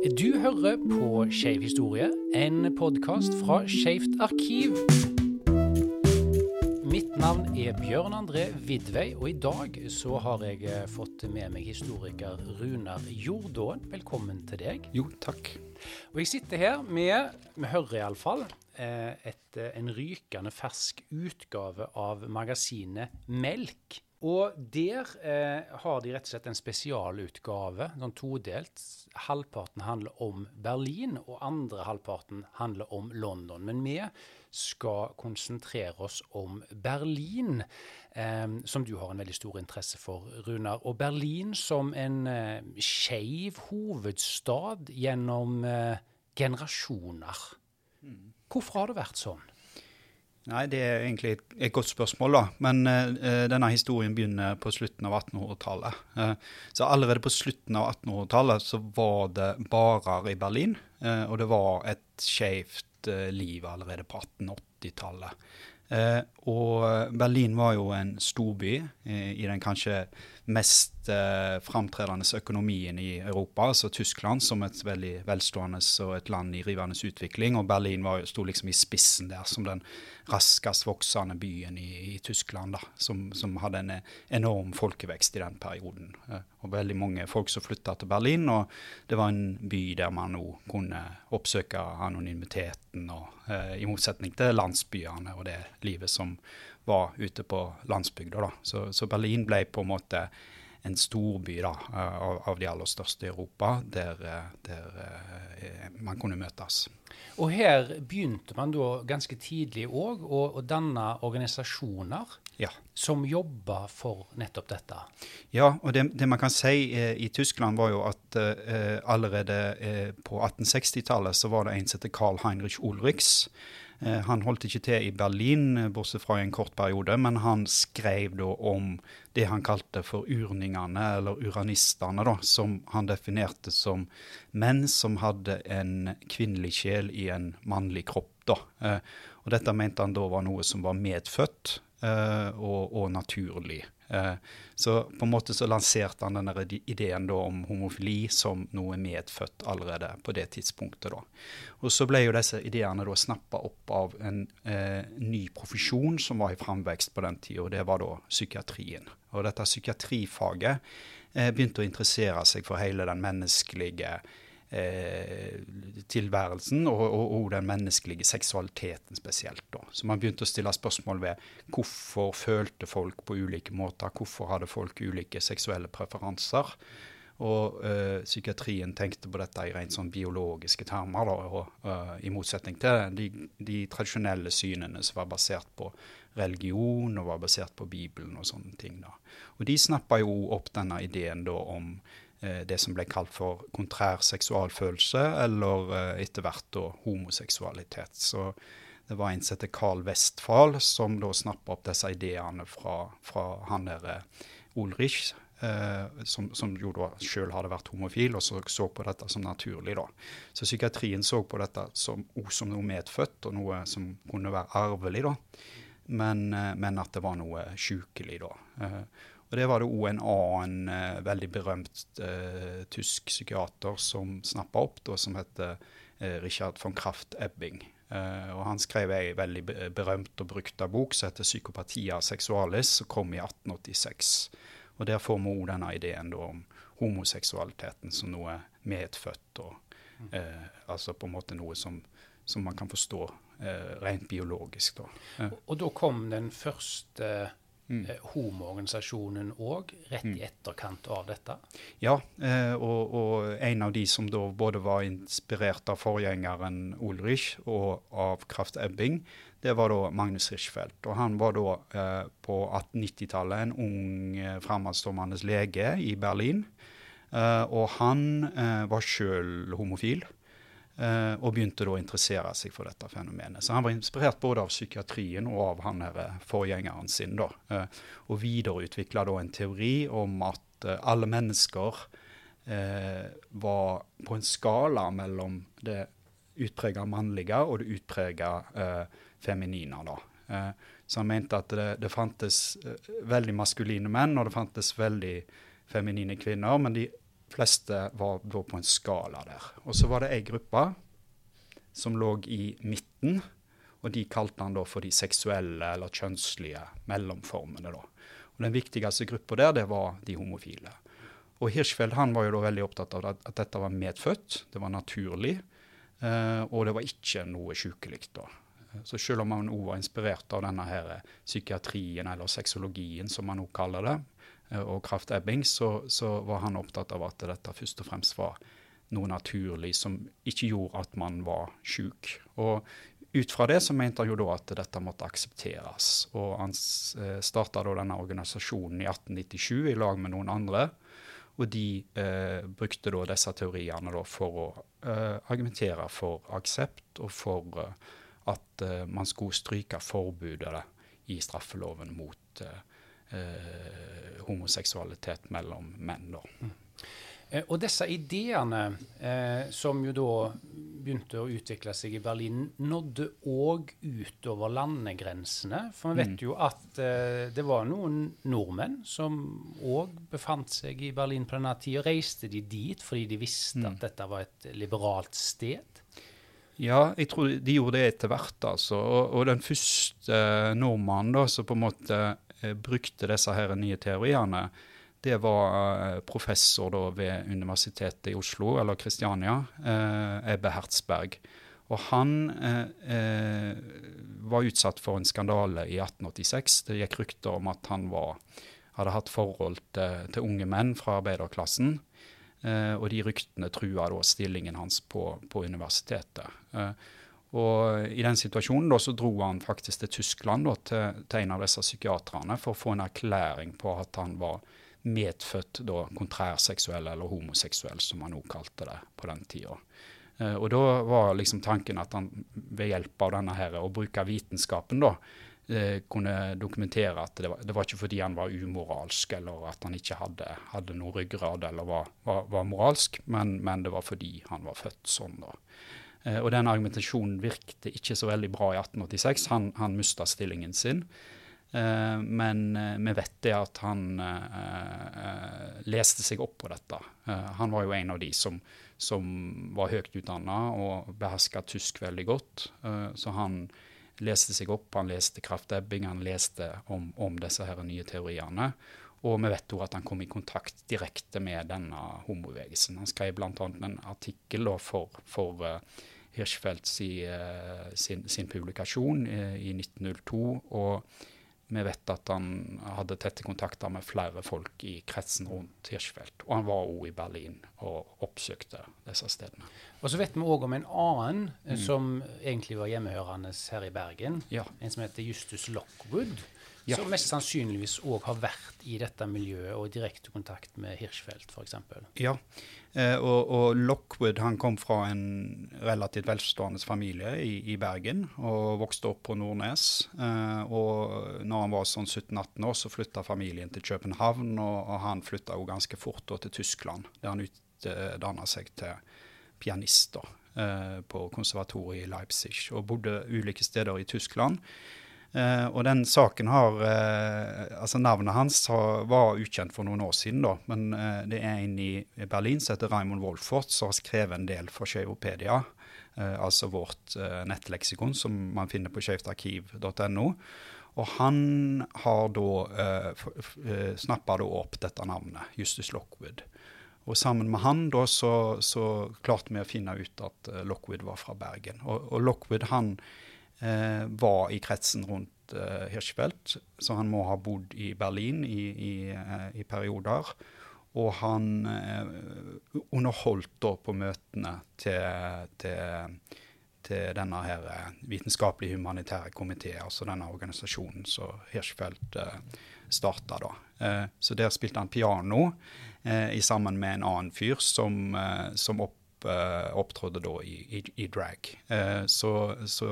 Du hører på Skeiv historie, en podkast fra Skeivt arkiv. Mitt navn er Bjørn André Vidvei, og i dag så har jeg eh, fått med meg historiker Runar Jordåen. Velkommen til deg. Jo, takk. Og jeg sitter her med, vi hører iallfall, eh, et, eh, en rykende fersk utgave av magasinet Melk. Og der eh, har de rett og slett en spesialutgave, sånn todelt. Halvparten handler om Berlin, og andre halvparten handler om London. Men vi skal konsentrere oss om Berlin, eh, som du har en veldig stor interesse for, Runar. Og Berlin som en eh, skeiv hovedstad gjennom eh, generasjoner. Hvorfor har det vært sånn? Nei, Det er egentlig et, et godt spørsmål, da. Men uh, denne historien begynner på slutten av 1800-tallet. Uh, så allerede på slutten av 1800-tallet så var det barer i Berlin. Uh, og det var et skeivt liv allerede på 1880-tallet. og Berlin var jo en storby i den kanskje mest eh, framtredende økonomien i Europa, altså Tyskland, som et veldig velstående og et land i rivende utvikling. Og Berlin var, sto liksom i spissen der som den raskest voksende byen i, i Tyskland, da, som, som, hadde en enorm folkevekst i den perioden. Eh, og veldig mange folk som flytta til Berlin, og det var en by der man nå kunne oppsøke anonymiteten, og, eh, i motsetning til landsbyene og det livet som var ute på landsbygda. Så, så, Berlin ble på en måte en storby da, av, av de aller største i Europa, der, der eh, man kunne møtes. Og her begynte man da ganske tidlig òg å, å, danne organisasjoner ja. som jobba for nettopp dette? Ja, og det, det man kan si eh, i Tyskland, var jo at eh, allerede eh, på 1860-tallet så var det en som het Carl Heinrich Ulrichs Eh, han holdt ikke til i Berlin, eh, bortsett fra en kort periode, men han skrev da om det han kalte for urningene, eller uranistene, da, som han definerte som menn som hadde en kvinnelig sjel i en mannlig kropp. da. Eh, og dette mente han da var noe som var medfødt og, og naturlig. Eh, så på en måte så lanserte han denne ideen om homofili som noe medfødt allerede på det tidspunktet. da. Og så ble jo disse ideene da snappa opp av en eh, ny profesjon som var i framvekst på den tida, og det var da psykiatrien. Og dette psykiatrifaget eh, begynte å interessere seg for hele den menneskelige eh, tilværelsen og, og, og, den menneskelige seksualiteten spesielt. Da. Så man begynte å stille spørsmål ved hvorfor følte folk på ulike måter, hvorfor hadde folk ulike seksuelle preferanser. Og uh, psykiatrien tenkte på dette i rent sånn biologiske termer, da, og, uh, i motsetning til de, de, tradisjonelle synene som var basert på religion og var basert på Bibelen og sånne ting. da. Og de snappa jo opp denne ideen da om Eh, det som ble kalt for kontrær seksualfølelse, eller eh, etter hvert da homoseksualitet. Så det var en som heter Carl Westfahl, som da snappa opp disse ideene fra, fra han der eh, Ulrich, eh, som, som, jo da sjøl hadde vært homofil, og så, så på dette som naturlig. da. Så psykiatrien så på dette som, som noe medfødt, og noe som kunne være arvelig, da. Men, men at det var noe sjukelig, da. Eh, og Det var det òg en annen eh, veldig berømt eh, tysk psykiater som snappa opp, da, som heter eh, Richard von Kraft-Ebbing. Eh, og Han skrev ei veldig berømt og brukta bok som heter 'Psykopatia sexualis', som kom i 1886. Og Der får vi òg denne ideen da, om homoseksualiteten som noe medfødt, og eh, altså på en måte noe som, som man kan forstå eh, rent biologisk. Da. Og, og da kom den første mm. Eh, homoorganisasjonen òg, rett i mm. etterkant av dette? Ja, eh, og, og, en av de som da både var inspirert av forgjengeren Ulrich og av Kraft Ebbing, det var da Magnus Richfeldt. Og han var da eh, på 1890-tallet en ung, fremadstormende lege i Berlin. Eh, og han eh, var sjøl homofil. Uh, og begynte da å interessere seg for dette fenomenet. Så han var inspirert både av psykiatrien og av han her eh, forgjengeren sin. da, uh, Og videreutvikla da en teori om at alle mennesker var på en skala mellom det utprega mannlige og det utprega feminine. da. så han mente at det, det fantes veldig maskuline menn, og det fantes veldig feminine kvinner, men de fleste var da på en skala der. Og så var det ei gruppe som lå i midten, og de kalte han da for de seksuelle eller kjønnslige mellomformene. da. Og Den viktigste gruppa der, det var de homofile. Og Hirschfeld han var jo da veldig opptatt av at, dette var medfødt, det var naturlig, eh, og det var ikke noe sykelig. da. Så selv om han òg var inspirert av denne her psykiatrien, eller sexologien, som man òg kaller det, og Kraft Ebbing, så, så, var han opptatt av at dette først og fremst var noe naturlig som ikke gjorde at man var syk. Og ut fra det så mente han jo da at dette måtte aksepteres. Og han eh, starta da denne organisasjonen i 1897 i lag med noen andre. Og de eh, brukte da disse teoriene da for å eh, argumentere for aksept og for eh, at eh, man skulle stryke forbudet i straffeloven mot eh, homoseksualitet mellom menn. da. Mm. Eh, og disse ideene, eh, som jo da begynte å utvikle seg i Berlin, nådde òg utover landegrensene. For vi vet mm. jo at eh, det var noen nordmenn som òg befant seg i Berlin på denne tida. Reiste de dit fordi de visste mm. at dette var et liberalt sted? Ja, jeg tror de gjorde det etter hvert. altså. Og, og den første nordmannen som på en måte eh, brukte disse her nye teoriene, det var eh, professor da, ved Universitetet i Oslo, eller Kristiania, eh, Ebbe Hertzberg. Og han eh, eh, var utsatt for en skandale i 1886. Det gikk rykter om at han var, hadde hatt forhold til, til unge menn fra arbeiderklassen. Eh, og de ryktene trua da stillingen hans på, på universitetet. Eh, og I den situasjonen da, så dro han faktisk til Tyskland da, til, til en av disse psykiaterne for å få en erklæring på at han var medfødt da, kontrærseksuell, eller homoseksuell, som han også kalte det på den tida. Eh, og da var liksom tanken at han ved hjelp av denne her, å bruke vitenskapen da, eh, kunne dokumentere at det var, det var, ikke fordi han var umoralsk eller at han ikke hadde, hadde noe ryggrad eller var, var, var moralsk, men, men, det var fordi han var født sånn. da. Eh, og den argumentasjonen virkte ikke så veldig bra i 1886. Han, han mista stillingen sin. Eh, men vi vet det at han leste seg opp på dette. han var jo en av de som, som var høyt utdanna og beherska tysk veldig godt. så han leste seg opp, han leste kraftebbing, han leste om, om disse her nye teoriene. Og vi vet også at han kom i kontakt direkte med denne homobevegelsen. Han skrev bl.a. en artikkel for, for Hirschfeldt sin, sin, publikasjon i 1902. og vi vet at han hadde tette kontakter med flere folk i kretsen rundt Hirschfeldt. Og han var òg i Berlin og oppsøkte disse stedene. Og så vet vi òg om en annen eh, mm. som egentlig var hjemmehørende her i Bergen. Ja. En som heter Justus Lockwood. Ja. Som mest sannsynligvis òg har vært i dette miljøet og i direkte kontakt med Hirschfeldt f.eks. Ja, eh, og, og, Lockwood han kom fra en relativt velstående familie i, i, Bergen og vokste opp på Nordnes. Eh, og når han var sånn 17-18 år, så flytta familien til København, og, og han flytta jo ganske fort da, til Tyskland, der han utdanna seg til pianist da, eh, på konservatoriet i Leipzig, og bodde ulike steder i Tyskland. Uh, og den saken har uh, Altså, navnet hans var ukjent for noen år siden, da. Men uh, det er en i Berlin som heter Raymond Wolfort, som har skrevet en del for Skeivopedia. altså vårt nettleksikon som man finner på skeivtarkiv.no. Og han har da eh, snappa opp dette navnet, Justus Lockwood. Og sammen med han da så, så klarte vi å finne ut at Lockwood var fra Bergen. Og, og Lockwood han eh, var i kretsen rundt eh, Hirschfeldt, så han må ha bodd i Berlin i, i, eh, i perioder. Og han eh, underholdt da på møtene til, til, til denne her eh, vitenskapelige humanitære komité, altså denne organisasjonen som Hirschfeldt eh, starta da. Eh, så der spilte han piano eh, sammen med en annen fyr som, som opp uh, opptrådte da i, i, i drag. Uh, så, så,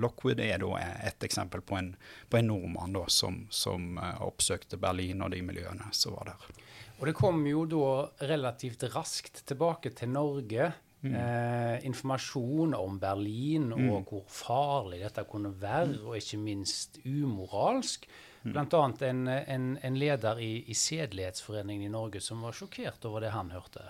Lockwood er da et eksempel på en, på en nordmann da, som, som uh, oppsøkte Berlin og de miljøene som var der. Og det kom jo da relativt raskt tilbake til Norge. Mm. Eh, informasjon om Berlin mm. og hvor farlig dette kunne være, mm. og ikke minst umoralsk. Bl.a. En, en, en leder i, i Sedelighetsforeningen i Norge som var sjokkert over det han hørte.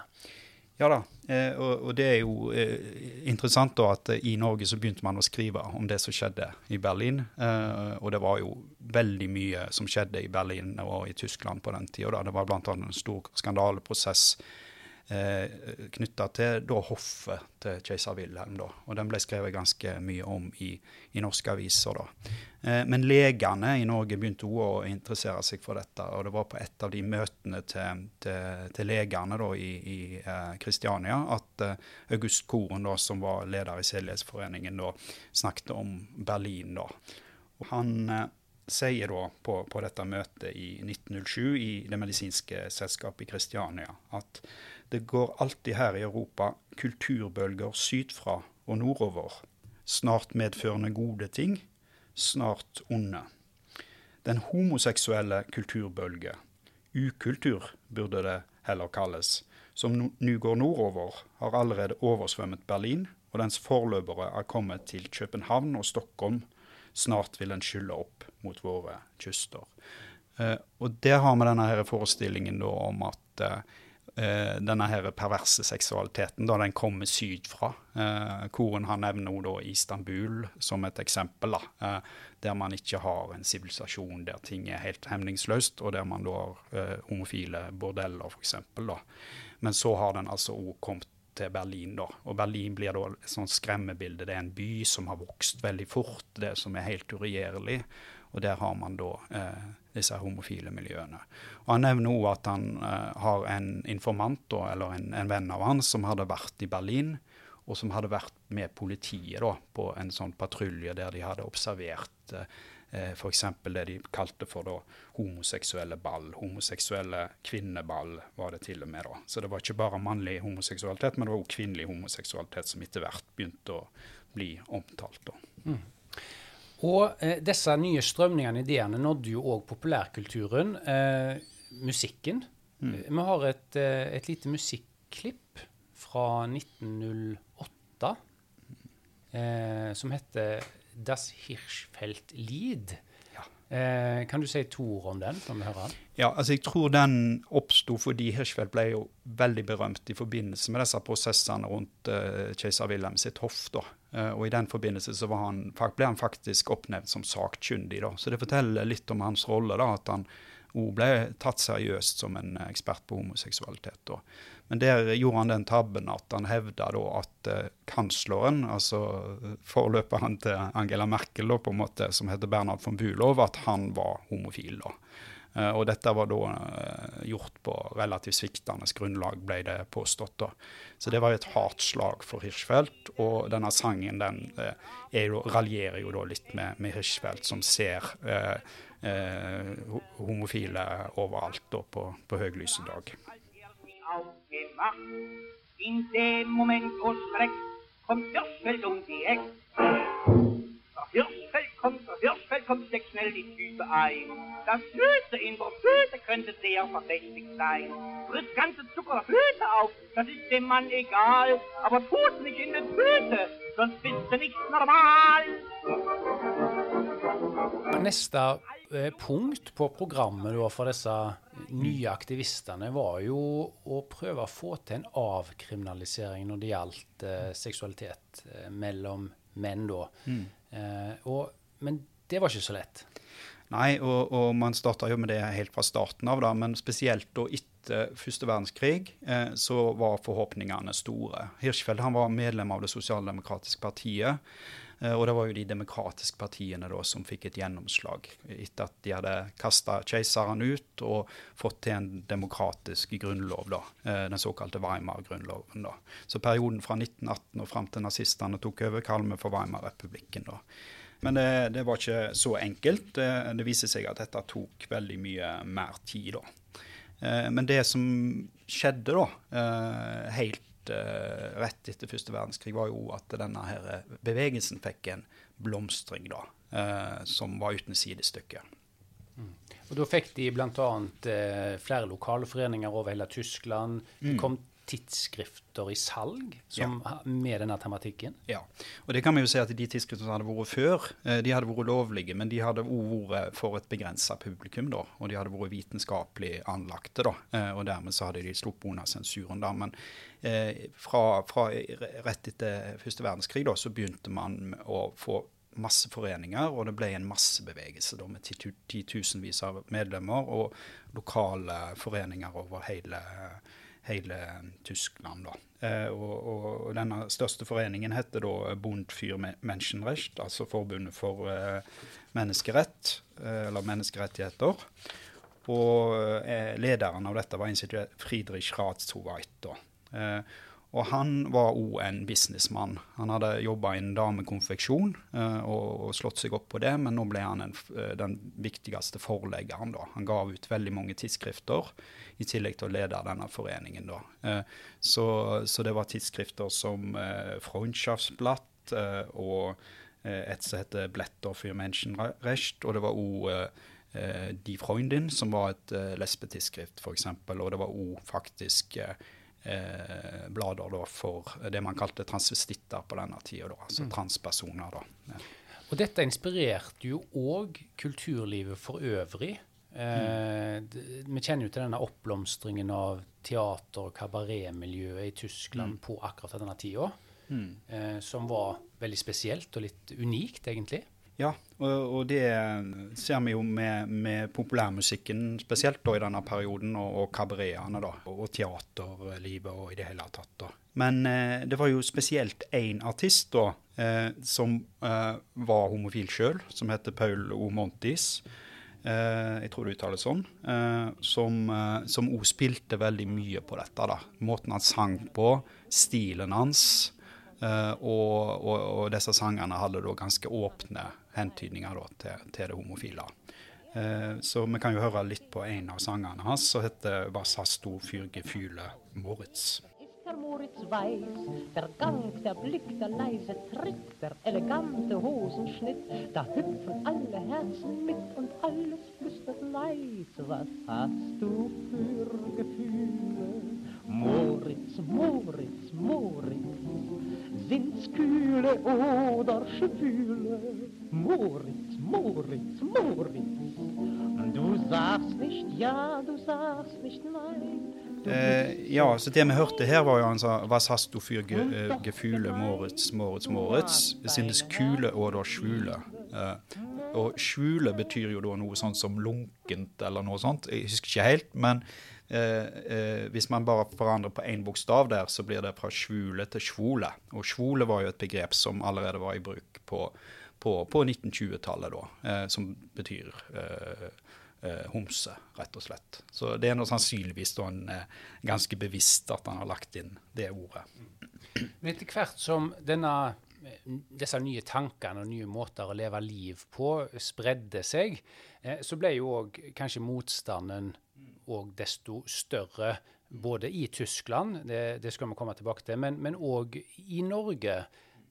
Ja da, eh, og, og, det er jo eh, interessant da at i Norge så begynte man å skrive om det som skjedde i Berlin. Eh, og det var jo veldig mye som skjedde i Berlin og i Tyskland på den tida. Det var bl.a. en stor skandaleprosess eh, knytta til da, hoffet til keiser Wilhelm. Da. Og den ble skrevet ganske mye om i, i norske aviser. da. Eh, men legene i Norge begynte òg å interessere seg for dette. Og det var på et av de møtene til, til, til legene da, i, eh, Kristiania at eh, August Koren, da, som var leder i Selighetsforeningen, da, snakket om Berlin. da. Og han eh, sier da på, på, dette møtet i 1907 i Det medisinske selskapet i Kristiania at det går alltid her i Europa kulturbølger sydfra og nordover, snart medførende gode ting, snart onde. Den homoseksuelle kulturbølge, ukultur burde det heller kalles, som nå går nordover, har allerede oversvømmet Berlin, og dens forløpere er kommet til København og Stockholm. Snart vil den skylle opp mot våre kyster. Eh, og der har vi denne her forestillingen om at eh, denne her perverse seksualiteten, da den kommer sydfra. Eh, Koren han nevner da Istanbul som et eksempel, da, eh, der man ikke har en sivilisasjon der ting er helt hemningsløst, og der man da har eh, homofile bordeller, f.eks. Men så har den altså òg kommet til Berlin. da, og Berlin blir da et sånt skremmebilde. Det er en by som har vokst veldig fort, det som er helt uregjerlig. Og der har man da eh, disse homofile miljøene. Og Han nevner òg at han eh, har en informant, da, eller en, en, venn av han, som hadde vært i Berlin, og som hadde vært med politiet da, på en sånn patrulje der de hadde observert eh, f.eks. det de kalte for da, homoseksuelle ball. Homoseksuelle kvinneball var det til og med. da. Så det var ikke bare mannlig homoseksualitet, men det var òg kvinnelig homoseksualitet som etter hvert begynte å bli omtalt. da. Mm. Og eh, disse nye strømningene ideene nådde jo òg populærkulturen. Eh, musikken. Mm. Eh, vi har et, eh, et, lite musikklipp fra 1908 eh, som heter Das Hirschfeld-Lied. Ja. Eh, kan du si to ord om den? når vi hører den? Ja, altså Jeg tror den oppsto fordi Hirschfeld ble jo veldig berømt i forbindelse med disse prosessene rundt uh, keiser Wilhelm sitt hoff. da. Uh, og I den forbindelse så han, ble han faktisk oppnevnt som sakkyndig. da. Så det forteller litt om hans rolle, da, at han òg ble tatt seriøst som en ekspert på homoseksualitet. da. Men der gjorde han den tabben at han hevda at uh, kansleren, altså forløperen til Angela Merkel, da, på en måte, som heter Bernhard von Bulow, at han var homofil. da. Eh, og dette var da eh, gjort på relativt sviktende grunnlag, ble det påstått. da. Så det var et hardt slag for Hirschfeldt. Og denne sangen den eh, jo, raljerer jo da litt med, med Hirschfeldt, som ser eh, eh, homofile overalt da på, på høglyse dag. In dem Moment, wo Schreck kommt Hirschfeld um die Ecke. Hirschfeld kommt, Hirschfeld kommt, steckt schnell die Tüte ein. Das Süße in der Flöte könnte sehr verdächtig sein. Frisst ganze Zuckerflöte auf, das ist dem Mann egal. Aber tut nicht in den Flöte, sonst bist du nicht normal. Eh, punkt på programmet for disse nye aktivistene var jo å prøve å få til en avkriminalisering når det gjaldt eh, seksualitet eh, mellom menn. da. Mm. Eh, og, men det var ikke så lett. Nei, og, og man starta jo med det helt fra starten av, da, men spesielt da etter første verdenskrig eh, så var forhåpningene store. Hirschfeld han var medlem av det sosialdemokratiske partiet. Eh, og det var jo de demokratiske partiene da som fikk et gjennomslag etter at de hadde kasta keiseren ut og fått til en demokratisk grunnlov, da, eh, den såkalte Weimar-grunnloven. da. Så perioden fra 1918 og fram til nazistene tok over, kaller vi for Weimar-republikken. da. Men det, det, var ikke så enkelt. Det, det viser seg at dette tok veldig mye mer tid. da. Eh, men det som skjedde da, helt rett etter første verdenskrig, var jo at denne her bevegelsen fikk en blomstring, da, uh, som var uten sidestykke. Mm. Og Da fikk de bl.a. Uh, flere lokale foreninger over hele Tyskland. Det mm. kom tidsskrifter i salg som, med denne tematikken? Ja, og det kan vi jo si at de tidsskriftene som hadde vært før, eh, de hadde vært lovlige, men de hadde òg vært for et begrensa publikum, da. Og de hadde vært vitenskapelig anlagte, da. Eh, og dermed så hadde de sluppet unna sensuren, da. Men eh, fra, fra, rett etter første verdenskrig, da, så begynte man å få masse foreninger, og det ble en massebevegelse da, med titusenvis av medlemmer og lokale foreninger over hele, hele Tyskland. da. Eh, og, og, denne største foreningen heter da Bund für Menschenrecht, altså Forbundet for eh, menneskerett, eh, eller menneskerettigheter. Og lederen av dette var Friedrich Rathsoweit. Eh, og han var òg en businessmann. Han hadde jobba innen damekonfeksjon uh, og, slått seg opp på det, men nå ble han en, uh, den viktigste forleggeren. da. Han ga ut veldig mange tidsskrifter, i tillegg til å lede denne foreningen. da. Uh, så, så, det var tidsskrifter som Freundschaftsblatt og et som heter Blätter für Menschenrecht, og det var òg Die Freundin, som var et lesbetidsskrift, f.eks., og det var òg faktisk eh, blader da, for det man kalte transvestitter på denne tida, altså mm. transpersoner. da. Og dette inspirerte jo òg kulturlivet for øvrig. Eh, mm. Vi kjenner jo til denne oppblomstringen av teater- og kabaretmiljøet i Tyskland mm. på akkurat denne tida. Mm. Eh, som var veldig spesielt og litt unikt, egentlig. Ja, og, og, det ser vi jo med, med populærmusikken, spesielt da i denne perioden, og, og kabaretene, da, og teaterlivet og i det hele tatt. da. Men eh, det var jo spesielt én artist da, eh, som eh, var homofil sjøl, som heter Paul O. Montis. Eh, jeg tror det uttales sånn. Eh, som òg spilte veldig mye på dette. da. Måten han sang på, stilen hans. Uh, og, og, og, disse sangene hadde da ganske åpne hentydninger da, til, til, det homofile. Uh, så vi kan jo høre litt på en av sangene hans, som heter 'Was hast du für Gefühle, Moritz'. Der Moritz weiß, der Gang, der Blick, der leise Tritt, der elegante Hosenschnitt, da hüpfen alle Herzen mit und alles flüstert leise, Was hast du für Gefühle? Moritz, Moritz, Moritz, sind's kühle oder schwüle? Moritz, Moritz, Moritz, du sagst nicht ja, du sagst nicht nein. Eh, ja, så det vi hørte her, var jo han sa Hva hast du für ge, uh, Gefühle, Moritz, Moritz, Moritz? Sindes kule oder skjule. Eh, og skjule betyr jo da noe sånt som lunkent eller noe sånt. Jeg husker ikke helt, men eh, eh, hvis man bare forandrer på én bokstav der, så blir det fra skjule til svole. Og svole var jo et begrep som allerede var i bruk på, på, på 1920-tallet, da, eh, som betyr eh, eh, homse, rett og slett. Så det er nå sannsynligvis da en, eh, ganske bevisst at han har lagt inn det ordet. Men etter hvert som denne, disse nye tankene og nye måter å leve liv på spredde seg, så ble jo òg kanskje motstanden og desto større både i Tyskland, det, det skal vi komme tilbake til, men òg i Norge.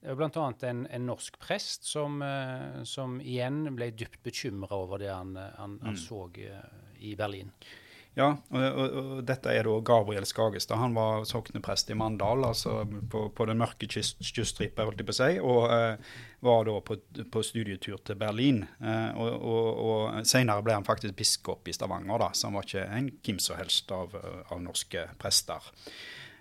Bl.a. En, en norsk prest som, eh, som, igjen ble dypt bekymra over det han, han, han mm. så eh, i Berlin. Ja, og, og, og, dette er da Gabriel Skagestad. Han var sokneprest i Mandal, altså på, på den mørke kyst, holdt jeg på å si, og eh, var da på, på, studietur til Berlin. Eh, og, og senere ble han faktisk biskop i Stavanger, da, så han var ikke en hvem som helst av, av norske prester.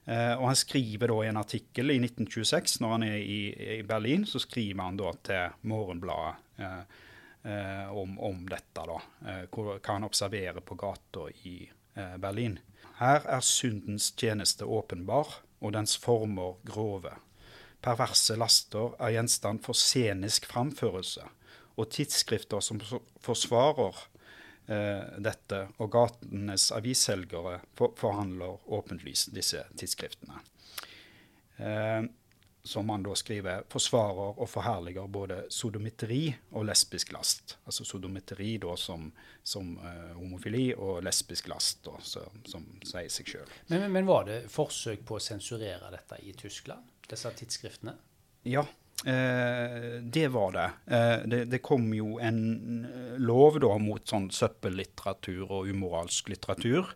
Uh, og han skriver da i en artikkel i 1926, når han er i, i Berlin, så skriver han da til Morgenbladet uh, om, om, dette, da. hva han observerer på gata i Berlin. Her er syndens tjeneste åpenbar, og dens former grove. Perverse laster er gjenstand for scenisk framførelse, og tidsskrifter som forsvarer Eh, dette, og gatenes avisselgere for, forhandler åpenlyst disse tidsskriftene. Eh, som man da skriver forsvarer og forherliger både sodometeri og lesbisk last. Altså sodometeri da som, som uh, homofili, og lesbisk last da, så, som sier seg sjøl. Men, men, men, var det forsøk på å sensurere dette i Tyskland, disse tidsskriftene? Ja, Eh, det var det. Eh, det. det. kom jo en eh, lov da mot sånn søppellitteratur og umoralsk litteratur.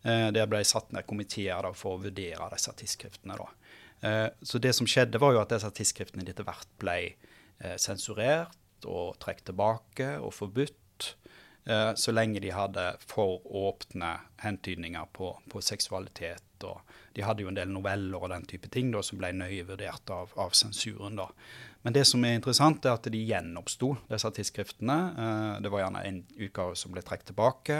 Eh, der ble satt ned komiteer da, for å vurdere disse tidsskriftene. da. Eh, så det som skjedde, var jo at disse tidsskriftene etter hvert ble eh, sensurert og trukket tilbake og forbudt. Så lenge de hadde for åpne hentydninger på, på, seksualitet. og De hadde jo en del noveller og den type ting da, som ble nøye vurdert av, av sensuren. da. Men det som er interessant, er at de gjenoppsto, disse tidsskriftene. Det var gjerne en utgave som ble trukket tilbake.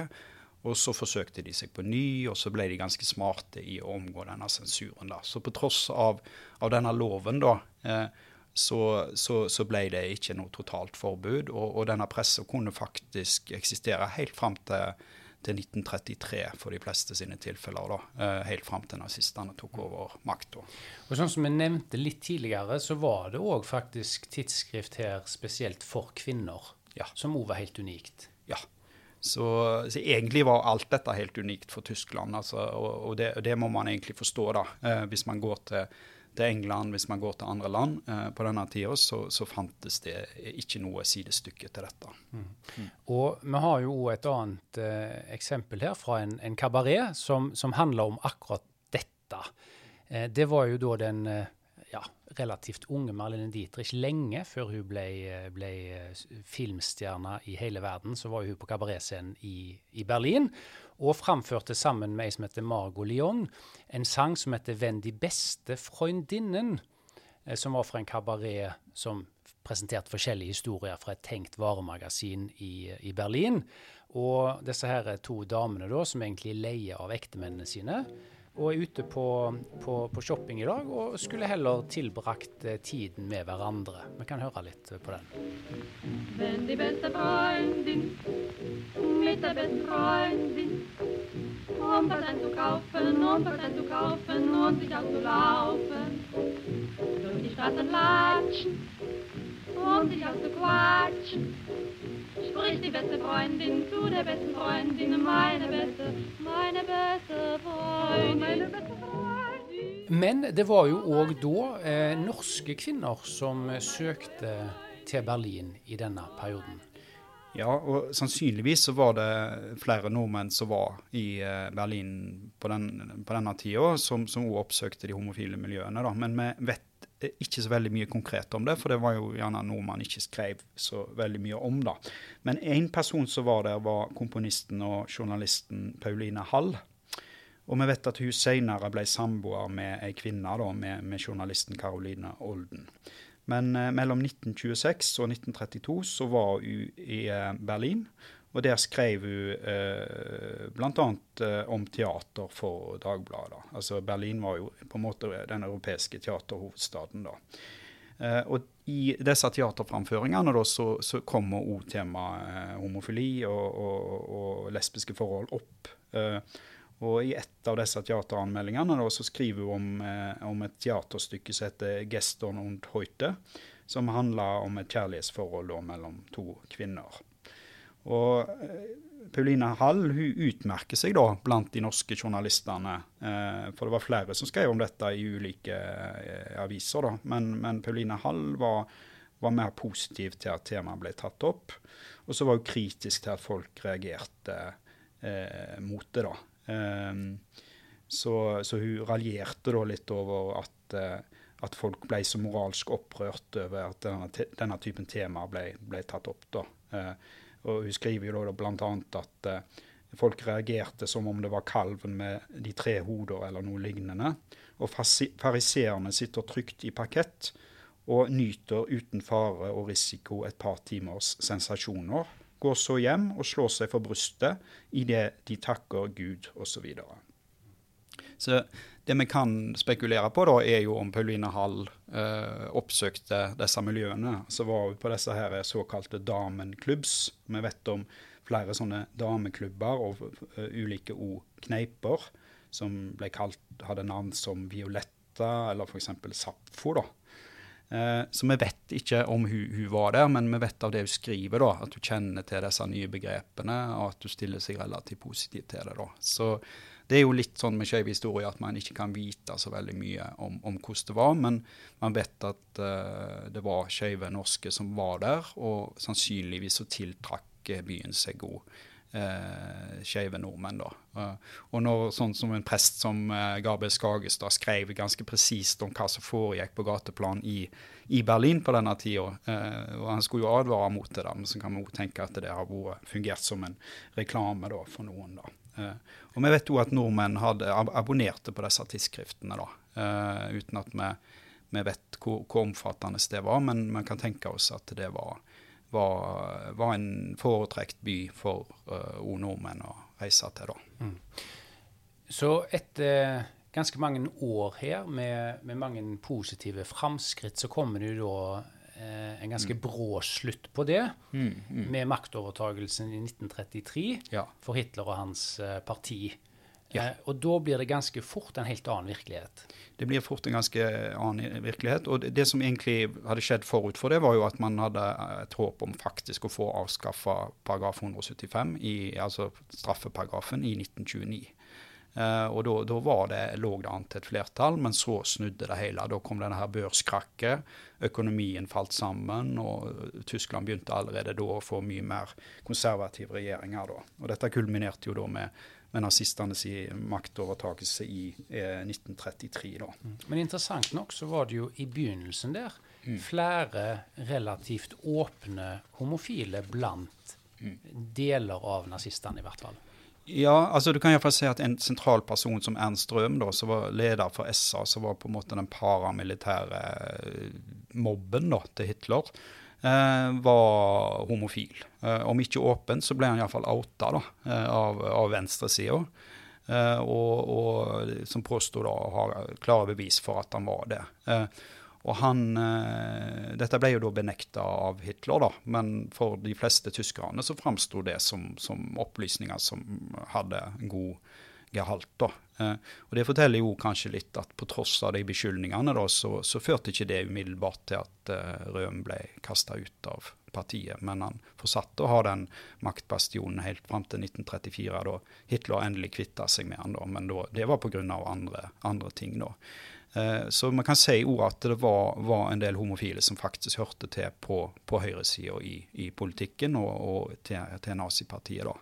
Og så forsøkte de seg på ny, og så ble de ganske smarte i å omgå denne sensuren. da. Så på tross av, av denne loven, da, eh, så, så, så, ble det ikke noe totalt forbud. Og, og denne pressa kunne faktisk eksistere helt fram til, til, 1933 for de fleste sine tilfeller. da, eh, Helt fram til nazistene tok over makta. Og sånn som vi nevnte litt tidligere, så var det òg faktisk tidsskrift her spesielt for kvinner, ja. som òg var helt unikt. Ja, så, så, egentlig var alt dette helt unikt for Tyskland. Altså, og, og det, det, må man egentlig forstå, da. Eh, hvis man går til, til, England, hvis man går til andre land eh, på denne tida, så, så, fantes det ikke noe sidestykke til dette. Mm. Mm. Og vi har jo et annet eh, eksempel her fra en, en kabaret som, som handler om akkurat dette. Eh, det var jo da den eh, relativt unge Marlene Dietrich lenge før hun ble, ble filmstjerne i hele verden. Så var hun på kabaretscenen i, i, Berlin og framførte sammen med ei som heter Margot Lyon, en sang som heter 'Venn de beste freundinnen', eh, som var fra en kabaret som presenterte forskjellige historier fra et tenkt varemagasin i, i Berlin. Og disse her to damene da, som egentlig leier av ektemennene sine, og er ute på, på, på, shopping i dag og skulle heller tilbrakt eh, tiden med hverandre. Vi kan høre litt på den. Wenn die beste Freundin mit der besten Freundin um om einzukaufen, um was kaufen und sich auszulaufen, durch die Straßen latschen, um sich auszuquatschen spricht die beste Freundin zu der besten Freundin, meine beste, meine beste Freundin. Men det var jo òg da eh, norske kvinner som søkte til Berlin i denne perioden. Ja, og sannsynligvis så var det flere nordmenn som var i eh, Berlin på, den, på denne tida, som òg oppsøkte de homofile miljøene. Da. Men vi vet ikke så veldig mye konkret om det, for det var jo gjerne noe man ikke skrev så veldig mye om. da. Men én person som var der, var komponisten og journalisten Pauline Hall. Og vi vet at hun senere ble samboer med ei kvinne, da, med, med journalisten Caroline Olden. Men eh, mellom 1926 og 1932 så var hun i eh, Berlin og der skrev hun eh, bl.a. Eh, om teater for Dagbladet. Altså Berlin var jo på en måte den europeiske teaterhovedstaden da. Eh, og i disse teaterframføringene da, så, så kommer òg temaet eh, homofili og, og, og, lesbiske forhold opp. Eh, og i et av disse teateranmeldingene da, så skriver hun om, eh, om et teaterstykke som heter 'Geston und Heute', som handler om et kjærlighetsforhold da, mellom to kvinner. Og eh, Pauline Hall hun utmerker seg da blant de norske journalistene. Eh, for det var flere som skrev om dette i ulike eh, aviser. da. Men, men Pauline Hall var, var, mer positiv til at temaet ble tatt opp. Og så var hun kritisk til at folk reagerte eh, mot det. da. Eh, så, så, hun raljerte da litt over at, at folk ble så moralsk opprørt over at denne, denne typen tema ble, ble tatt opp. da. Og hun skriver jo da bl.a. at eh, folk reagerte som om det var kalven med de tre hoder eller noe lignende. Og fariseerne sitter trygt i parkett og nyter uten fare og risiko et par timers sensasjoner. Går så hjem og slår seg for brystet idet de takker Gud osv. Så, videre. så det vi kan spekulere på, da, er jo om Pauline Hall eh, oppsøkte disse miljøene. Så var vi på disse her såkalte damenklubbs. Vi vet om flere sånne dameklubber og uh, ulike o-kneiper som ble kalt, hadde navn som Violetta eller f.eks. Sapfo. da. Eh, så vi vet ikke om hun, hun, var der, men vi vet av det hun skriver, da, at hun kjenner til disse nye begrepene, og at hun stiller seg relativt positivt til det. da. Så det er jo litt sånn med skeiv historie at man ikke kan vite så veldig mye om, om hvordan det var, men man vet at uh, det var skeive norske som var der, og sannsynligvis så tiltrakk byen seg god. eh, skeive nordmenn. da. Uh, og når sånn som en prest som uh, Gabriel Skagestad skrev ganske presist om hva som foregikk på gateplan i, i Berlin på denne tida, uh, og han skulle jo advare mot det, da, men så kan vi jo tenke at det har vært, fungert som en reklame da, for noen. da. Uh, og vi vet jo at nordmenn hadde ab abonnerte på disse tidsskriftene, da, uten at vi, vi vet hvor, hvor, omfattende det var, men vi kan tenke oss at det var var, var en foretrekt by for uh, nordmenn å reise til. da. Mm. Så etter ganske mange år her med, med mange positive framskritt, så kommer det jo da eh, en ganske brå slutt på det, mm, mm. med maktovertagelsen i 1933 ja. for Hitler og hans eh, parti. Ja. Eh, og da blir det ganske fort en helt annen virkelighet. Det blir fort en ganske annen virkelighet. Og det, det som egentlig hadde skjedd forut for det, var jo at man hadde et håp om faktisk å få avskaffa paragraf 175, i, altså straffeparagrafen, i 1929. Uh, og da, var det, lå det an til et flertall, men så snudde det hele. Da kom denne her børskrakket, økonomien falt sammen, og Tyskland begynte allerede da å få mye mer konservative regjeringer. Da. Og dette kulminerte jo da med med nazistenes maktovertakelse i eh, 1933. Da. Mm. Men interessant nok så var det jo i begynnelsen der mm. flere relativt åpne homofile blant mm. deler av nazistene, i hvert fall. Ja, altså du kan iallfall si at en sentral person som Ernst Strøm, da, som var leder for SA, som var på en måte den paramilitære eh, mobben da, til Hitler, Eh, var homofil. Eh, om ikke åpen, så ble han iallfall outa da, eh, av, av venstresida. Og, og, som påsto å ha klare bevis for at han var det. Og han, Dette ble jo da benekta av Hitler, da, men for de fleste tyskerne så framsto det som, som, opplysninger som hadde god gehalt. da. Eh, og Det forteller jo kanskje litt at på tross av de beskyldningene, da, så, så, førte ikke det umiddelbart til at uh, Røhm ble kasta ut av partiet. Men han fortsatte å ha den maktbastionen helt fram til 1934, da Hitler endelig kvitta seg med han. da, Men da, det var pga. Andre, andre ting. da. Uh, så man kan si òg at det var, var, en del homofile som faktisk hørte til på, på høyresida i, i, politikken og, og til, til nazipartiet. da.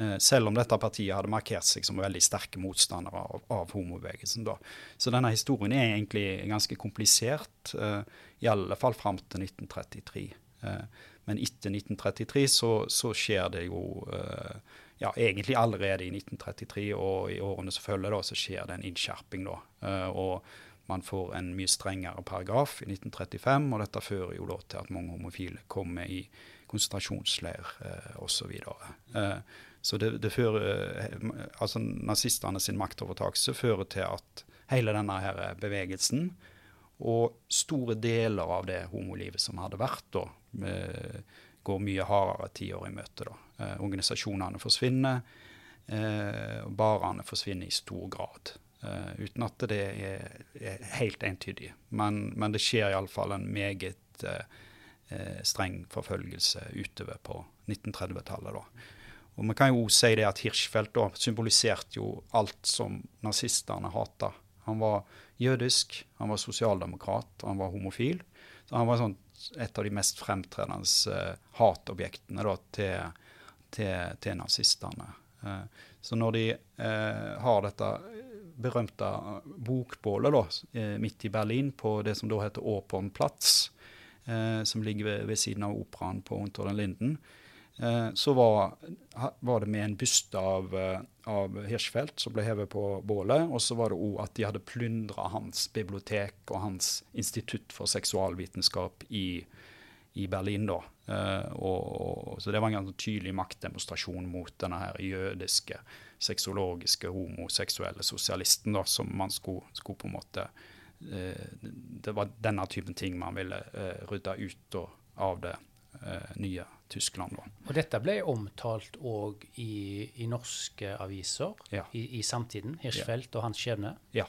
Eh, selv om dette partiet hadde markert seg som veldig sterke motstandere av, av homobevegelsen. Da. Så denne historien er egentlig ganske komplisert, uh, i alle fall fram til 1933. Uh, eh, men etter 1933 så, så skjer det jo ja, egentlig allerede i 1933 og i årene som følger, da, så skjer det en innskjerping. da, og man får en mye strengere paragraf i 1935, og dette fører jo da til at mange homofile kommer i konsentrasjonsleir eh, osv. Eh, så det, det fører, eh, altså Nazistene sin maktovertakelse fører til at hele denne her bevegelsen og store deler av det homolivet som hadde vært, da, eh, går mye hardere tiår i møte. da. Eh, organisasjonene forsvinner, eh, barene forsvinner i stor grad. Uh, uten at det er, er helt entydig. Men, men det skjer iallfall en meget uh, streng forfølgelse utover på 1930-tallet. Og vi kan jo si det at Hirschfeldt da symboliserte jo alt som nazistene hata. Han var jødisk, han var sosialdemokrat, han var homofil. Så han var sånn et av de mest fremtredende uh, hatobjektene da, til, til, til nazistene. Uh, så når de uh, har dette berømte bokbålet da, midt i Berlin, på det som da heter Åpernplatz, som ligger ved, ved, siden av operaen på Unter den Linden, Eh, så var, var, det med en byste av, eh, av Hirschfeldt som ble hevet på bålet. Og så var det òg at de hadde plyndra hans bibliotek og hans institutt for seksualvitenskap i, i Berlin. da. Uh, og, og, så det var en ganske tydelig maktdemonstrasjon mot denne her jødiske, sexologiske, homoseksuelle sosialisten da, som man skulle, skulle på en måte uh, Det var denne typen ting man ville uh, rydde ut da, av det nye Tyskland. Da. Og dette ble omtalt òg i, i, norske aviser ja. i, i, samtiden? Hirschfeldt ja. og hans skjebne? Ja.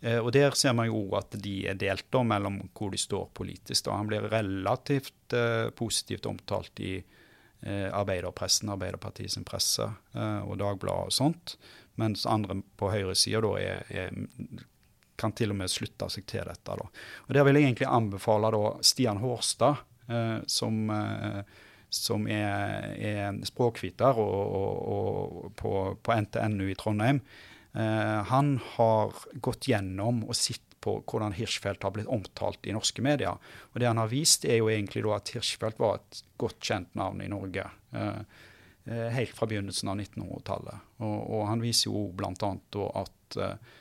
Eh, og der ser man jo at de er delt da, mellom hvor de står politisk. Da. Han blir relativt eh, positivt omtalt i eh, arbeiderpressen, Arbeiderpartiet sin presse eh, og Dagbladet og sånt. Mens andre på høyresida da er, kan til og med slutte seg til dette. Da. Og Der vil jeg egentlig anbefale da Stian Hårstad, eh, som som er, er språkviter og, og, og på, på, NTNU i Trondheim, han har gått gjennom og sett på hvordan Hirschfeldt har blitt omtalt i norske medier. Og det han har vist, er jo egentlig at Hirschfeldt var et godt kjent navn i Norge. Eh, eh helt fra begynnelsen av 1900-tallet. Og, og, han viser jo bl.a. at eh,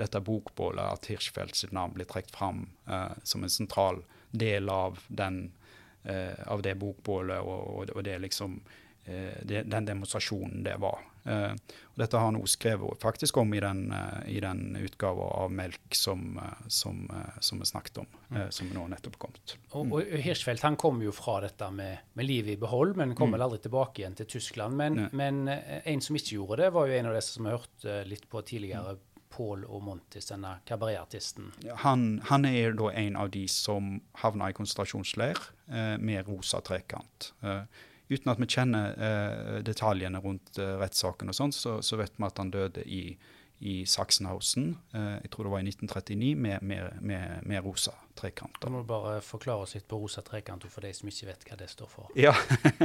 dette bokbålet, at Hirschfeldt sitt navn blir trukket fram eh, som en sentral del av den Eh, av det bokbålet og, og, det liksom eh, det, den demonstrasjonen det var. Uh, og dette har han også skrevet faktisk om i den, uh, i den utgaven av Melk som, uh, som, som, vi snakket om, mm. som nå nettopp kommet. Mm. Og, og Hirschfeldt han kom jo fra dette med, med livet i behold, men kom mm. vel aldri tilbake igjen til Tyskland. Men, men, en som ikke gjorde det, var jo en av disse som vi hørte litt på tidligere. Mm Paul og Montis, denne kabaretartisten. Han, han, er da en av de som havna i konsentrasjonsleir eh, med rosa trekant. Eh, uten at vi kjenner eh, detaljene rundt eh, rettssaken, og sånt, så, så, vet vi at han døde i i Sachsenhausen, eh, jeg tror det var i 1939, med, med, med, med rosa trekanter. Da må du bare forklare oss litt på rosa trekant for de som ikke vet hva det står for. Ja,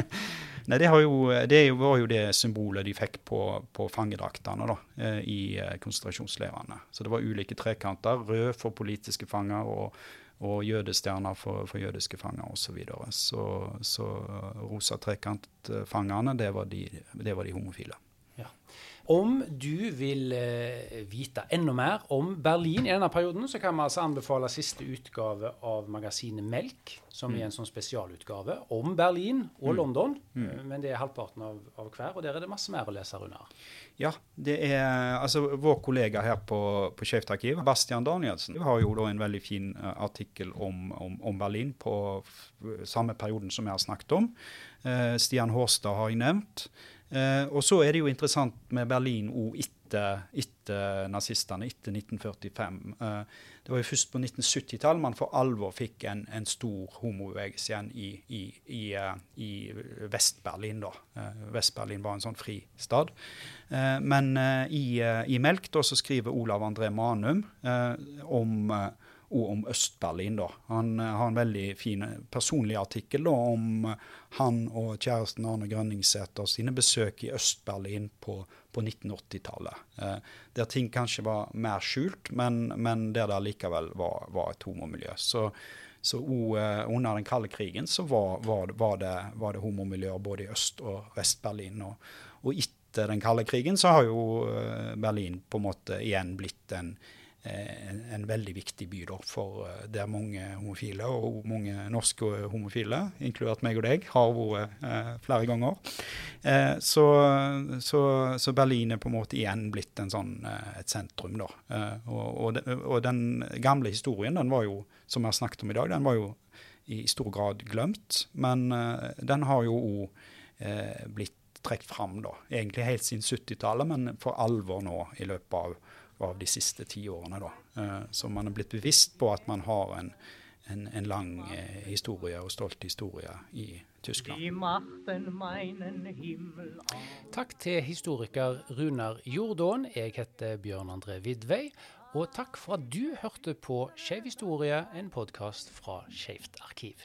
Nei, det, jo, det, var jo det symbolet de fikk på, på fangedraktene da, eh, i eh, konsentrasjonsleirene. Så det var ulike trekanter, rød for politiske fanger og, og jødestjerner for, for jødiske fanger osv. Så, videre. så Så rosa trekantfangerne, det var de, det var de homofile. Om du vil eh, vite enda mer om Berlin i denne perioden, så kan vi altså anbefale siste utgave av magasinet Melk, som mm. er en sånn spesialutgave om Berlin og mm. London. Mm. Eh, men det er halvparten av, av, hver, og der er det masse mer å lese under. Ja, det er altså vår kollega her på, på Skeivt arkiv, Bastian Danielsen, har jo da en veldig fin uh, artikkel om, om, om, Berlin på samme perioden som jeg har snakket om. Stian Hårstad har jeg nevnt. Eh, og så er det jo interessant med Berlin òg etter, etter, nazistene, etter 1945. Eh, det var jo først på 1970-tallet man for alvor fikk en, en stor homobevegelse igjen i, i, i, uh, i Vest-Berlin. da. Eh, Vest-Berlin var en sånn fristad. stad. men i, i, Melk da, så skriver Olav André Manum om og om Øst-Berlin. da. Han uh, har en veldig fin eh, personlig artikkel da, om uh, han og kjæresten Arne Grønningsæter sine besøk i Øst-Berlin på, på 1980-tallet. Eh, der ting kanskje var mer skjult, men, men der det likevel var, var et homomiljø. Så, så under den kalde krigen så var, var, var det, var det homomiljøer både i Øst- og Vest-Berlin. Og, og etter den kalde krigen så har jo Berlin på en måte igjen blitt en Eh, en, en, veldig viktig by da, for uh, der mange homofile, og mange norske homofile, inkludert meg og deg, har vært eh, flere ganger. Eh, så, så, så, Berlin er på en måte igjen blitt sånn, et sentrum. da. Og, og, de, og, den gamle historien, den var jo, som vi har snakket om i dag, den var jo i stor grad glemt. Men den har jo òg blitt trukket fram, da. Egentlig helt siden 70-tallet, men for alvor nå i løpet av av de siste ti årene. Da. Eh, så man er blitt bevisst på at man har en, en, en lang eh, historie og stolt historie i Tyskland. Takk til historiker Runar Jordåen. Jeg heter Bjørn André Vidvei. Og takk for at du hørte på Skeiv historie, en podkast fra Skeivt arkiv.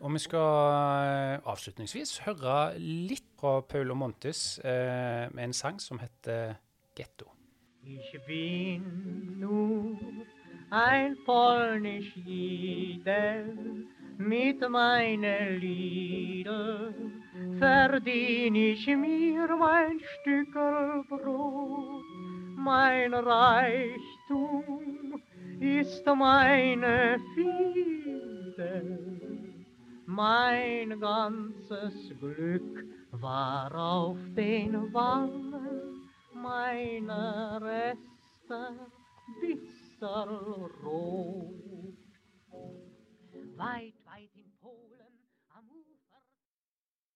Og vi skal eh, avslutningsvis høre litt fra Paul og Montes eh, med en sang som heter 'Getto'. Ich bin nur ein polnisch Jeder, mit meine Lieder verdien ich mir mein Stückel Brot. Mein Reichtum ist meine Fidel. Mein ganzes Glück war auf den Wangen meiner Reste bisserl rot. Weit,